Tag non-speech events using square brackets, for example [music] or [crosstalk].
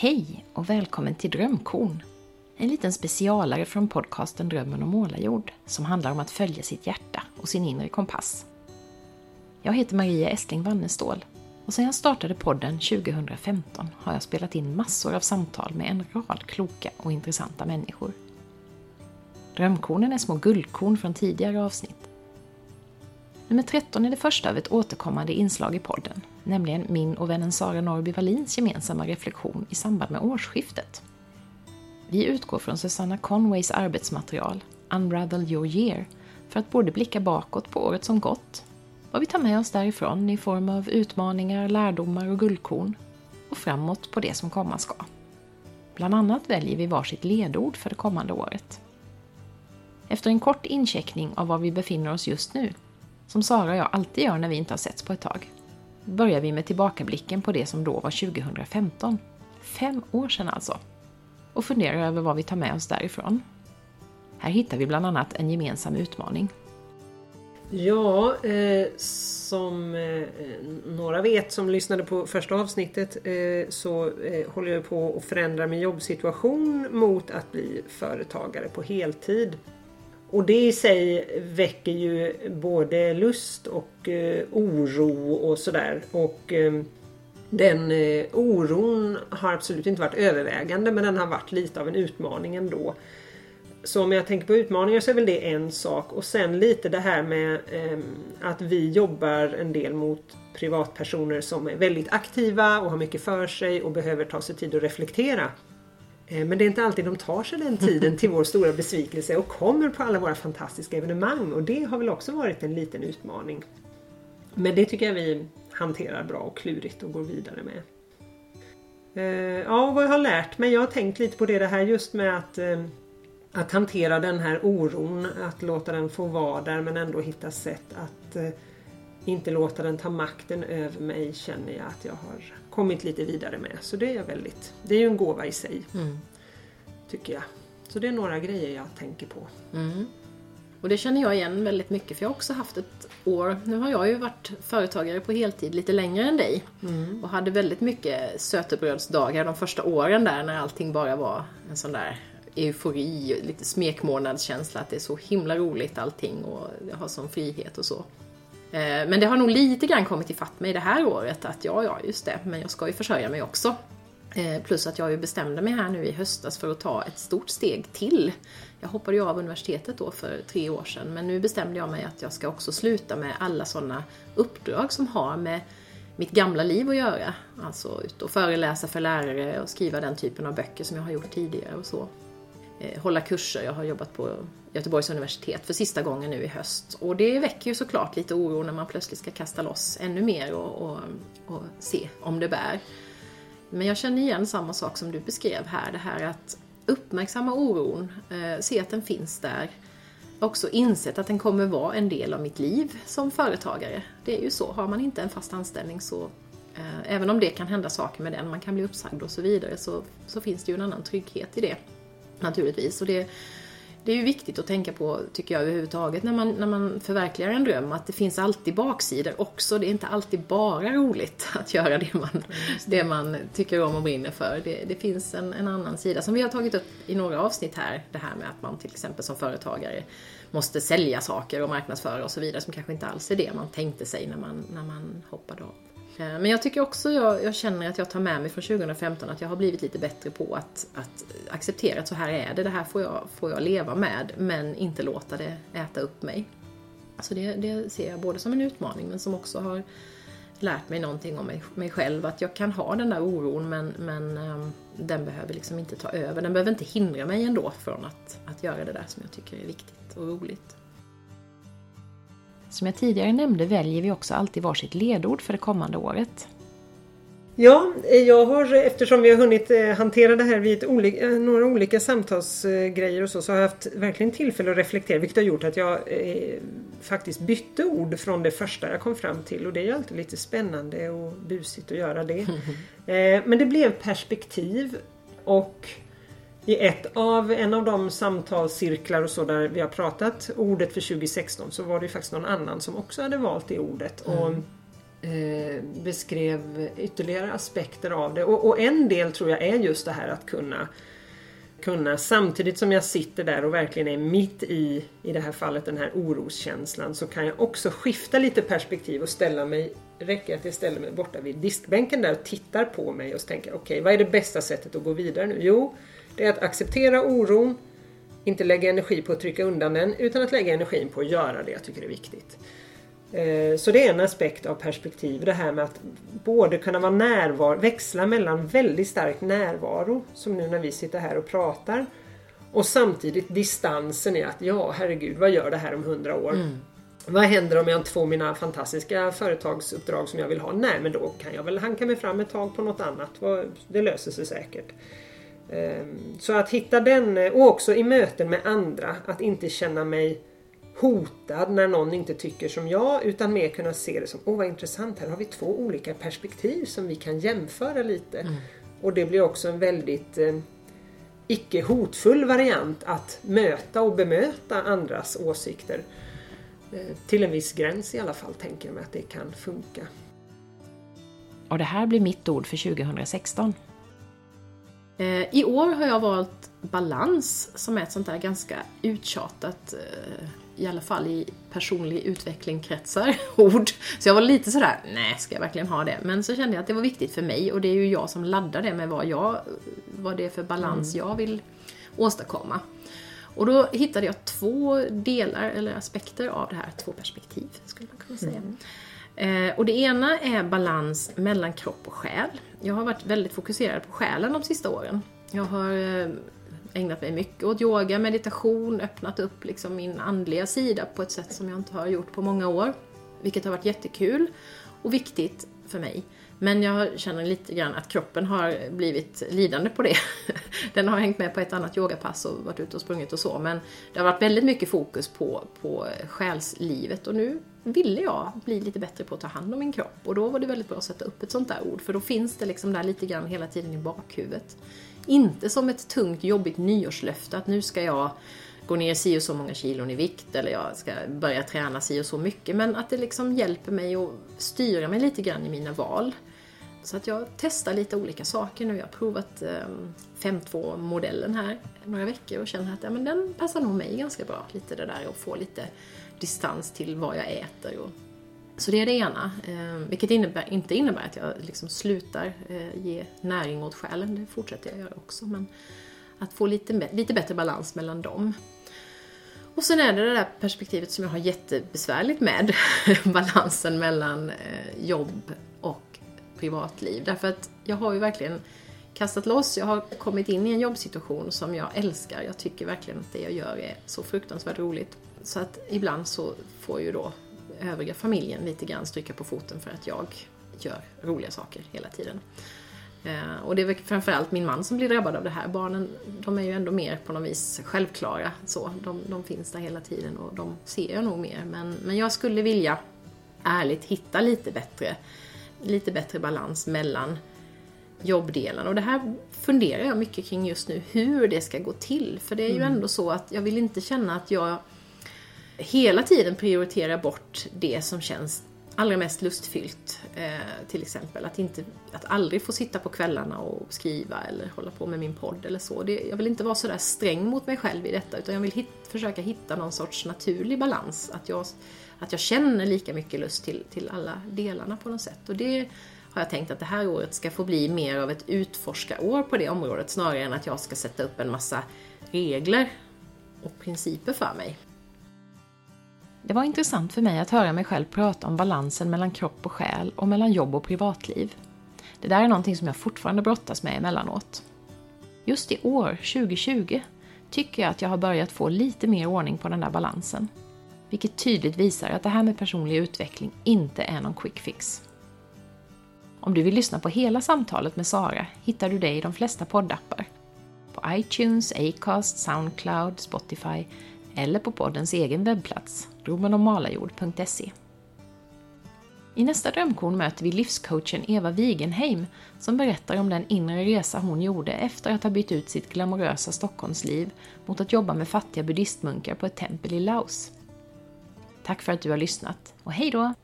Hej och välkommen till Drömkorn! En liten specialare från podcasten Drömmen om målarjord som handlar om att följa sitt hjärta och sin inre kompass. Jag heter Maria Estling Wannestål och sedan jag startade podden 2015 har jag spelat in massor av samtal med en rad kloka och intressanta människor. Drömkornen är små guldkorn från tidigare avsnitt. Nummer 13 är det första av ett återkommande inslag i podden, nämligen min och vännen Sara Norby Wallins gemensamma reflektion i samband med årsskiftet. Vi utgår från Susanna Conways arbetsmaterial Unravel your year för att både blicka bakåt på året som gått, vad vi tar med oss därifrån i form av utmaningar, lärdomar och guldkorn och framåt på det som komma ska. Bland annat väljer vi varsitt ledord för det kommande året. Efter en kort incheckning av var vi befinner oss just nu, som Sara och jag alltid gör när vi inte har setts på ett tag, börjar vi med tillbakablicken på det som då var 2015. Fem år sedan alltså. Och funderar över vad vi tar med oss därifrån. Här hittar vi bland annat en gemensam utmaning. Ja, eh, som eh, några vet som lyssnade på första avsnittet eh, så eh, håller jag på att förändra min jobbsituation mot att bli företagare på heltid. Och det i sig väcker ju både lust och eh, oro och sådär. Och eh, den eh, oron har absolut inte varit övervägande men den har varit lite av en utmaning ändå. Så om jag tänker på utmaningar så är väl det en sak och sen lite det här med eh, att vi jobbar en del mot privatpersoner som är väldigt aktiva och har mycket för sig och behöver ta sig tid att reflektera. Eh, men det är inte alltid de tar sig den tiden till vår stora besvikelse och kommer på alla våra fantastiska evenemang och det har väl också varit en liten utmaning. Men det tycker jag vi hanterar bra och klurigt och går vidare med. Eh, ja, vad jag har lärt mig. Jag har tänkt lite på det, det här just med att, eh, att hantera den här oron, att låta den få vara där men ändå hitta sätt att inte låta den ta makten över mig känner jag att jag har kommit lite vidare med. Så det är väldigt, det är ju en gåva i sig. Mm. Tycker jag. Så det är några grejer jag tänker på. Mm. Och det känner jag igen väldigt mycket för jag har också haft ett år, nu har jag ju varit företagare på heltid lite längre än dig. Mm. Och hade väldigt mycket sötebrödsdagar de första åren där när allting bara var en sån där eufori, lite smekmånadskänsla att det är så himla roligt allting och jag har sån frihet och så. Eh, men det har nog lite grann kommit ifatt mig det här året att ja, ja, just det, men jag ska ju försörja mig också. Eh, plus att jag ju bestämde mig här nu i höstas för att ta ett stort steg till. Jag hoppade ju av universitetet då för tre år sedan, men nu bestämde jag mig att jag ska också sluta med alla sådana uppdrag som har med mitt gamla liv att göra. Alltså ut och föreläsa för lärare och skriva den typen av böcker som jag har gjort tidigare och så. Eh, hålla kurser, jag har jobbat på Göteborgs universitet för sista gången nu i höst. Och det väcker ju såklart lite oro när man plötsligt ska kasta loss ännu mer och, och, och se om det bär. Men jag känner igen samma sak som du beskrev här, det här att uppmärksamma oron, eh, se att den finns där. Också insett att den kommer vara en del av mitt liv som företagare. Det är ju så, har man inte en fast anställning så eh, Även om det kan hända saker med den, man kan bli uppsagd och så vidare, så, så finns det ju en annan trygghet i det. Naturligtvis. Och det, det är ju viktigt att tänka på, tycker jag överhuvudtaget, när man, när man förverkligar en dröm, att det finns alltid baksidor också. Det är inte alltid bara roligt [laughs] att göra det man, det man tycker om och brinner för. Det, det finns en, en, annan sida som vi har tagit upp i några avsnitt här, det här med att man till exempel som företagare måste sälja saker och marknadsföra och så vidare, som kanske inte alls är det man tänkte sig när man, när man hoppade av. Men jag tycker också, jag, jag, känner att jag tar med mig från 2015 att jag har blivit lite bättre på att, att acceptera att så här är det, det här får jag, får jag leva med, men inte låta det äta upp mig. Så det, det ser jag både som en utmaning men som också har lärt mig någonting om mig, mig själv, att jag kan ha den där oron men, men um, den behöver liksom inte ta över, den behöver inte hindra mig ändå från att, att göra det där som jag tycker är viktigt och roligt. Som jag tidigare nämnde väljer vi också alltid varsitt ledord för det kommande året. Ja, jag har eftersom vi har hunnit eh, hantera det här vid olika, eh, några olika samtalsgrejer och så, så har jag haft verkligen tillfälle att reflektera vilket har gjort att jag eh, faktiskt bytte ord från det första jag kom fram till och det är ju alltid lite spännande och busigt att göra det. [laughs] eh, men det blev perspektiv och i ett av, en av de samtalscirklar och så där vi har pratat ordet för 2016 så var det faktiskt någon annan som också hade valt det ordet. Mm. Och eh, beskrev ytterligare aspekter av det. Och, och, en del tror jag är just det här att kunna kunna samtidigt som jag sitter där och verkligen är mitt i, i det här fallet, den här oroskänslan så kan jag också skifta lite perspektiv och ställa mig, räcker att jag ställer mig borta vid diskbänken där och tittar på mig och tänker okej, okay, vad är det bästa sättet att gå vidare nu? Jo, det är att acceptera oron, inte lägga energi på att trycka undan den utan att lägga energin på att göra det jag tycker är viktigt. Eh, så det är en aspekt av perspektiv, det här med att både kunna vara närvaro, växla mellan väldigt stark närvaro, som nu när vi sitter här och pratar, och samtidigt distansen i att ja, herregud, vad gör det här om hundra år? Mm. Vad händer om jag inte får mina fantastiska företagsuppdrag som jag vill ha? Nej, men då kan jag väl hanka mig fram ett tag på något annat. Det löser sig säkert. Ehm, så att hitta den, och också i möten med andra, att inte känna mig hotad när någon inte tycker som jag utan mer kunna se det som åh vad intressant, här har vi två olika perspektiv som vi kan jämföra lite. Mm. Och det blir också en väldigt eh, icke hotfull variant att möta och bemöta andras åsikter. Eh, till en viss gräns i alla fall tänker jag mig att det kan funka. Och det här blir mitt ord för 2016. Eh, I år har jag valt balans som är ett sånt där ganska uttjatat, eh, i alla fall i personlig utveckling-kretsar, [laughs] ord. Så jag var lite sådär, nej, ska jag verkligen ha det? Men så kände jag att det var viktigt för mig och det är ju jag som laddar det med vad, jag, vad det är för balans mm. jag vill åstadkomma. Och då hittade jag två delar, eller aspekter av det här, två perspektiv skulle man kunna säga. Mm. Eh, och det ena är balans mellan kropp och själ. Jag har varit väldigt fokuserad på själen de sista åren. Jag har eh, ägnat mig mycket åt yoga, meditation, öppnat upp liksom min andliga sida på ett sätt som jag inte har gjort på många år. Vilket har varit jättekul och viktigt för mig. Men jag känner lite grann att kroppen har blivit lidande på det. [laughs] Den har hängt med på ett annat yogapass och varit ute och sprungit och så. Men det har varit väldigt mycket fokus på, på själslivet och nu ville jag bli lite bättre på att ta hand om min kropp. Och då var det väldigt bra att sätta upp ett sånt där ord för då finns det liksom där lite grann hela tiden i bakhuvudet. Inte som ett tungt jobbigt nyårslöfte att nu ska jag gå ner si och så många kilon i vikt eller jag ska börja träna si och så mycket. Men att det liksom hjälper mig att styra mig lite grann i mina val. Så att jag testar lite olika saker nu. Jag har provat ehm, 5.2-modellen här några veckor och känner att ja, men den passar nog mig ganska bra. Lite det där att få lite distans till vad jag äter. Och... Så det är det ena. Eh, vilket innebär, inte innebär att jag liksom slutar eh, ge näring åt själen. Det fortsätter jag göra också. Men att få lite, lite bättre balans mellan dem. Och sen är det det där perspektivet som jag har jättebesvärligt med. [laughs] balansen mellan eh, jobb och privatliv. Därför att jag har ju verkligen kastat loss. Jag har kommit in i en jobbsituation som jag älskar. Jag tycker verkligen att det jag gör är så fruktansvärt roligt. Så att ibland så får ju då övriga familjen lite grann stryka på foten för att jag gör roliga saker hela tiden. Eh, och det är väl framförallt min man som blir drabbad av det här. Barnen, de är ju ändå mer på något vis självklara. Så. De, de finns där hela tiden och de ser jag nog mer. Men, men jag skulle vilja ärligt hitta lite bättre, lite bättre balans mellan jobbdelen. Och det här funderar jag mycket kring just nu, hur det ska gå till. För det är ju mm. ändå så att jag vill inte känna att jag hela tiden prioriterar bort det som känns allra mest lustfyllt. Eh, till exempel att, inte, att aldrig få sitta på kvällarna och skriva eller hålla på med min podd eller så. Det, jag vill inte vara sådär sträng mot mig själv i detta utan jag vill hit, försöka hitta någon sorts naturlig balans. Att jag, att jag känner lika mycket lust till, till alla delarna på något sätt. Och det har jag tänkt att det här året ska få bli mer av ett utforskarår på det området snarare än att jag ska sätta upp en massa regler och principer för mig. Det var intressant för mig att höra mig själv prata om balansen mellan kropp och själ och mellan jobb och privatliv. Det där är någonting som jag fortfarande brottas med emellanåt. Just i år, 2020, tycker jag att jag har börjat få lite mer ordning på den där balansen. Vilket tydligt visar att det här med personlig utveckling inte är någon quick fix. Om du vill lyssna på hela samtalet med Sara hittar du det i de flesta poddappar. På iTunes, Acast, Soundcloud, Spotify eller på poddens egen webbplats, romanomalajord.se. I nästa drömkorn möter vi livscoachen Eva Wigenheim som berättar om den inre resa hon gjorde efter att ha bytt ut sitt glamorösa Stockholmsliv mot att jobba med fattiga buddhistmunkar på ett tempel i Laos. Tack för att du har lyssnat och hej då!